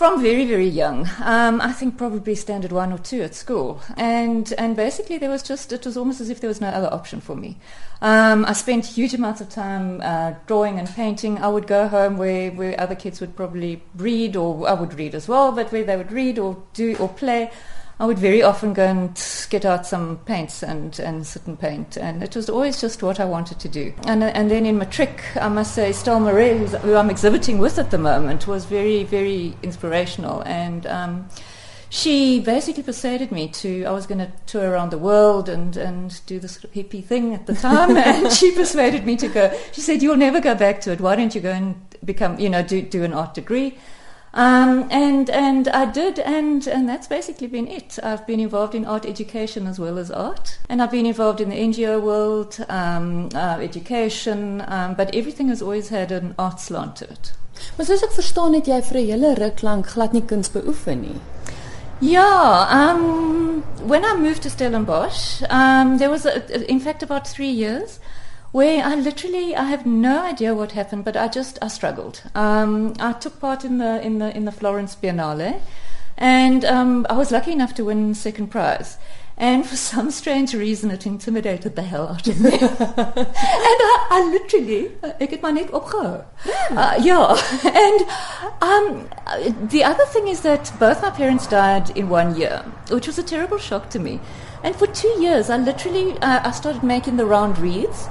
From very, very young. Um, I think probably standard one or two at school. And, and basically there was just, it was almost as if there was no other option for me. Um, I spent huge amounts of time uh, drawing and painting. I would go home where, where other kids would probably read, or I would read as well, but where they would read or do or play. I would very often go and get out some paints and, and sit and paint. And it was always just what I wanted to do. And, and then in matric, I must say, Stella Marais, who I'm exhibiting with at the moment, was very, very inspirational. And um, she basically persuaded me to, I was going to tour around the world and, and do this sort of hippie thing at the time. and she persuaded me to go. She said, You'll never go back to it. Why don't you go and become, you know, do, do an art degree? Um, and and I did, and and that's basically been it. I've been involved in art education as well as art, and I've been involved in the NGO world, um, uh, education, um, but everything has always had an art slant to it. Maar soos ek verstaan het jy vir 'n hele ruk lank glad nie kuns beoefen nie. Yeah, um, when I moved to Stellenbosch, um, there was, a, in fact, about three years where I literally I have no idea what happened, but I just I struggled. Um, I took part in the in the in the Florence Biennale, and um, I was lucky enough to win second prize. And for some strange reason, it intimidated the hell out of me. and I, I literally, ek het my net opgehou. Uh, yeah. And um, the other thing is that both my parents died in one year, which was a terrible shock to me. And for two years, I literally, uh, I started making the round wreaths.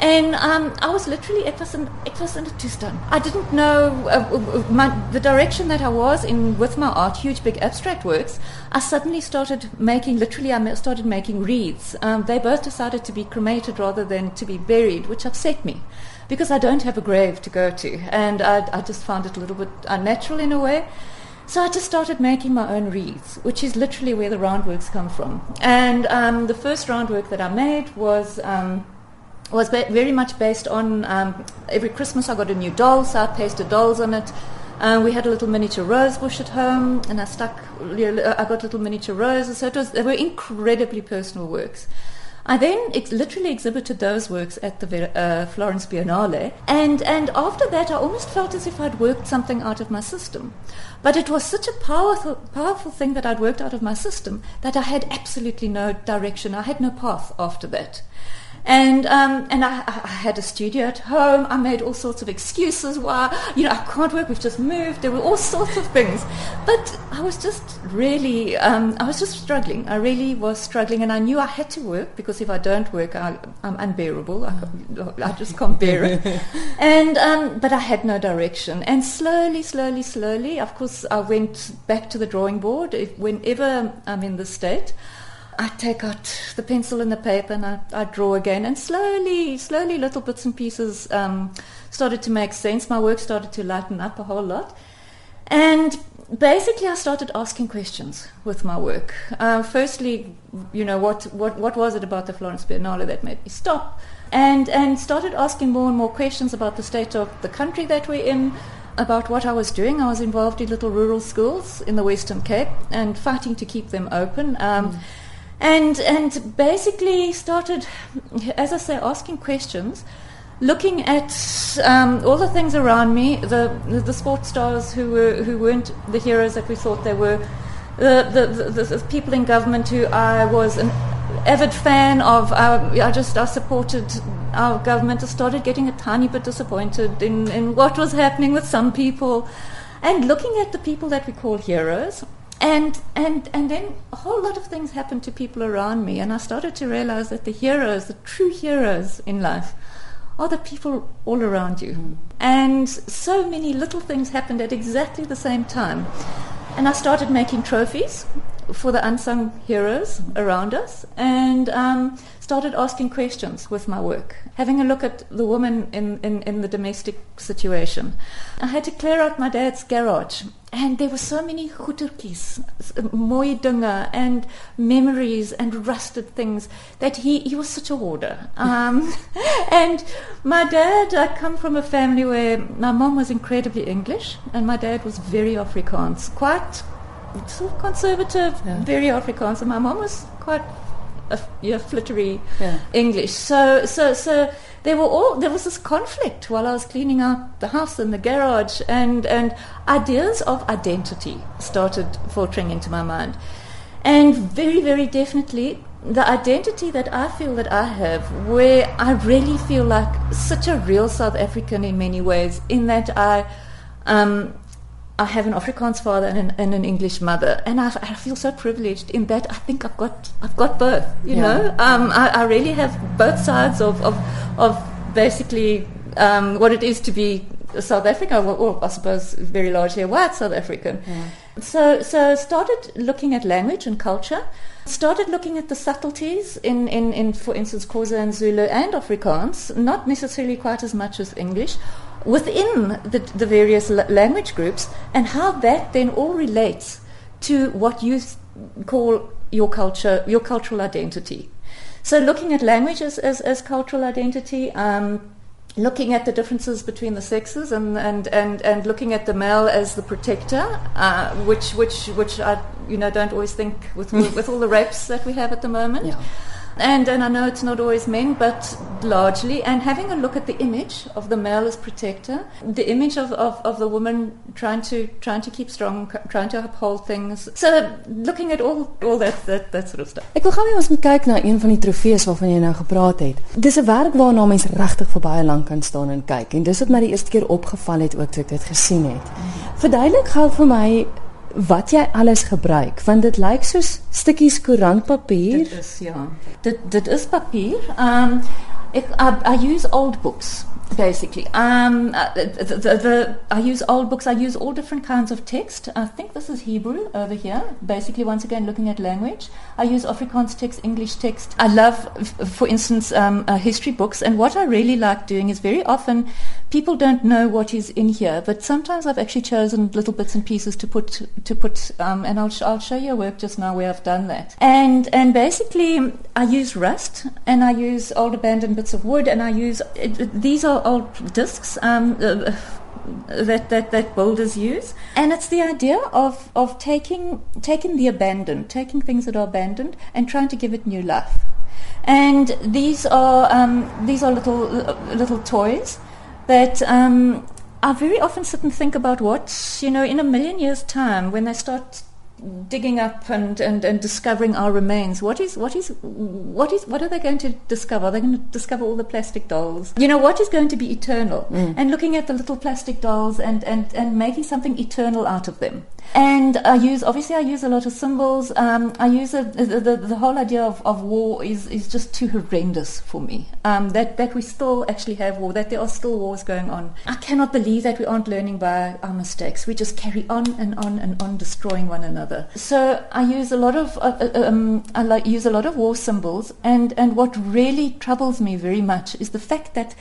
And um, I was literally, it was, an, it was in a two-stone. I didn't know uh, uh, my, the direction that I was in with my art, huge, big abstract works. I suddenly started making, literally, I started making wreaths. Um, they both decided to be cremated rather than to be buried, which upset me because I don't have a grave to go to. And I, I just found it a little bit unnatural in a way. So I just started making my own wreaths, which is literally where the roundworks come from. And um, the first roundwork that I made was um, was ba- very much based on um, every Christmas I got a new doll, so I pasted dolls on it. Uh, we had a little miniature rose bush at home, and I stuck. I got little miniature roses. So it was. They were incredibly personal works. I then ex- literally exhibited those works at the uh, Florence Biennale, and and after that, I almost felt as if I'd worked something out of my system. But it was such a powerful powerful thing that I'd worked out of my system that I had absolutely no direction. I had no path after that. And um, and I, I, had a studio at home. I made all sorts of excuses why you know I can't work. We've just moved. There were all sorts of things, but I was just really um, I was just struggling. I really was struggling, and I knew I had to work because if I don't work, I, am unbearable. I, I, just can't bear it. and um, but I had no direction. And slowly, slowly, slowly, of course, I went back to the drawing board. If, whenever I'm in the state. I take out the pencil and the paper and I, I draw again. And slowly, slowly, little bits and pieces um, started to make sense. My work started to lighten up a whole lot. And basically, I started asking questions with my work. Uh, firstly, you know, what, what, what was it about the Florence Biennale that made me stop? And, and started asking more and more questions about the state of the country that we're in, about what I was doing. I was involved in little rural schools in the Western Cape and fighting to keep them open. Um, mm and and basically started, as I say, asking questions, looking at um, all the things around me, the the sports stars who were who weren't the heroes that we thought they were, the the, the, the people in government who I was an avid fan of. I, I just I supported our government. I started getting a tiny bit disappointed in in what was happening with some people. And looking at the people that we call heroes, and and and then a whole lot of things happened to people around me and i started to realize that the heroes the true heroes in life are the people all around you. And so many little things happened at exactly the same time. And i started making trophies for the unsung heroes around us and um, started asking questions with my work, having a look at the woman in, in, in the domestic situation. I had to clear out my dad's garage and there were so many mooie dinge and memories and rusted things that he, he was such a hoarder. Um, and my dad, I come from a family where my mom was incredibly English and my dad was very Afrikaans, quite sort of conservative, yeah. very Afrikaans. And my mom was quite a, yeah, flittery Yeah. English. So, so, so there were all there was this conflict while I was cleaning out the house and the garage, and and ideas of identity started filtering into my mind, and very, very definitely the identity that I feel that I have, where I really feel like such a real South African in many ways, in that I. Um, I have an Afrikaans father and an, and an English mother, and I, I feel so privileged in that I think I've got I've got both. You Yeah. know, um, I, I really have both sides of of, of basically um, what it is to be South African, or, or I suppose very largely a white South African. So so started looking at language and culture. Started looking at the subtleties in, in, in for instance, Xhosa and Zulu and Afrikaans, not necessarily quite as much as English, within the, the various language groups, and how that then all relates to what you call your culture, your cultural identity. So, looking at language as, as, as cultural identity, um, looking at the differences between the sexes, and, and, and, and looking at the male as the protector, uh, which, which, which I you know, don't always think with, with all the rapes that we have at the moment. Yeah. And, and I know it's not always men, but largely, and having a look at the image of the male as protector, the image of, of, of the woman trying to trying to keep strong, trying to uphold things. So looking at all all that that, that sort of stuff. Ek wil gou hê ons moet kyk na een van die trofees waarvan jy nou gepraat het. Dis 'n werk waarna mens regtig vir baie lank kan staan en kyk. En dis wat my die eerste keer opgeval het ook toe ek dit gesien het. Verduidelik gou vir my wat jy alles gebruik, want dit lyk soos stukkies koerantpapier. Dit is ja. Dit dit is papier. Um, ek, I, I use old books basically. Um, uh, the, the, the, I use old books. I use all different kinds of text. I think this is Hebrew over here. Basically, once again, looking at language. I use Afrikaans text, English text. I love, for instance, um, uh, history books. And what I really like doing is very often people don't know what is in here, but sometimes I've actually chosen little bits and pieces to put to put. Um, and I'll I'll show you a work just now where I've done that. And and basically, I use rust and I use old abandoned bits of wood and I use these are old discs. Um, uh, that, that, that builders use. And it's the idea of, of taking, taking the abandoned, taking things that are abandoned and trying to give it new life. And these are, um, these are little, little toys that um, I very often sit and think about what, you know, in a million years' time, when they start digging up and, and, and discovering our remains, what is what is what is what are they going to discover? They're going to discover all the plastic dolls. You know, what is going to be eternal? And looking at the little plastic dolls and, and, and making something eternal out of them. And I use obviously I use a lot of symbols. Um, I use a, the, the whole idea of, of war is, is just too horrendous for me. Um, that that we still actually have war. That there are still wars going on. I cannot believe that we aren't learning by our mistakes. We just carry on and on and on, destroying one another. So I use a lot of uh, uh, um, I like, use a lot of war symbols. And and what really troubles me very much is the fact that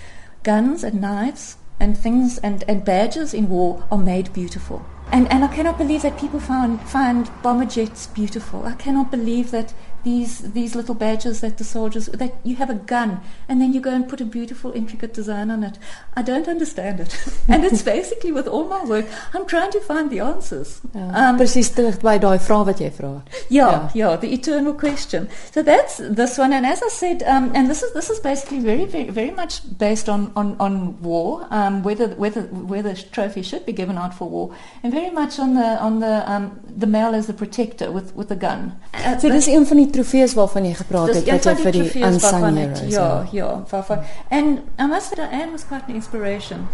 guns and knives and things and, and badges in war are made beautiful. And, and I cannot believe that people find, find bomber jets beautiful. I cannot believe that these, these little badges that the soldiers, that you have a gun and then you go and put a beautiful, intricate design on it. I don't understand it. and it's basically with all my work, I'm trying to find the answers. Ja, Um, presies terug by daai vraag wat jy vra. yeah, yeah, the eternal question. So that's this one, and as I said, um, and this is this is basically very, very, very much based on on, on war, um, whether whether whether trophy should be given out for war, and very much on the on the um, the male as the protector with with the gun. Uh, So dis een van die trofees waarvan jy gepraat het wat jy vir die unsung heroes. Ja, ja, waarvan. And I must say Diane was quite an inspiration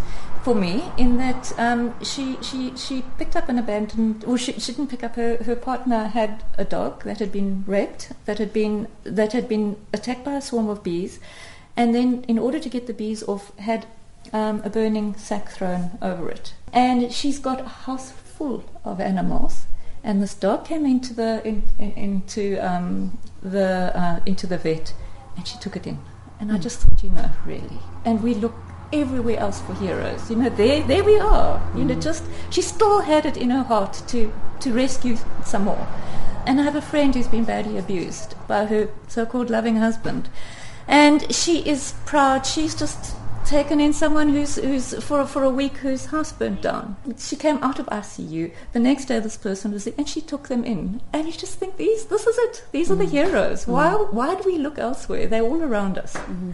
for me in that um, she, she, she picked up an abandoned, well, she, she didn't pick up her, her partner had a dog that had been raped, that had been, that had been attacked by a swarm of bees. And then in order to get the bees off, had um, a burning sack thrown over it. And she's got a house full of animals. And this dog came into the in, in, into um, the uh, into the vet, and she took it in. And I just thought, you know, really. And we look everywhere else for heroes. You know, there there we are. You know, just she still had it in her heart to to rescue some more. And I have a friend who's been badly abused by her so-called loving husband, and she is proud. She's just taken in someone who's, who's for, for a week whose house burnt down. She came out of ICU. The next day, this person was in, and she took them in. And you just think, these, this is it. These are the mm. heroes. Why, mm. why do we look elsewhere? They're all around us. Mm-hmm.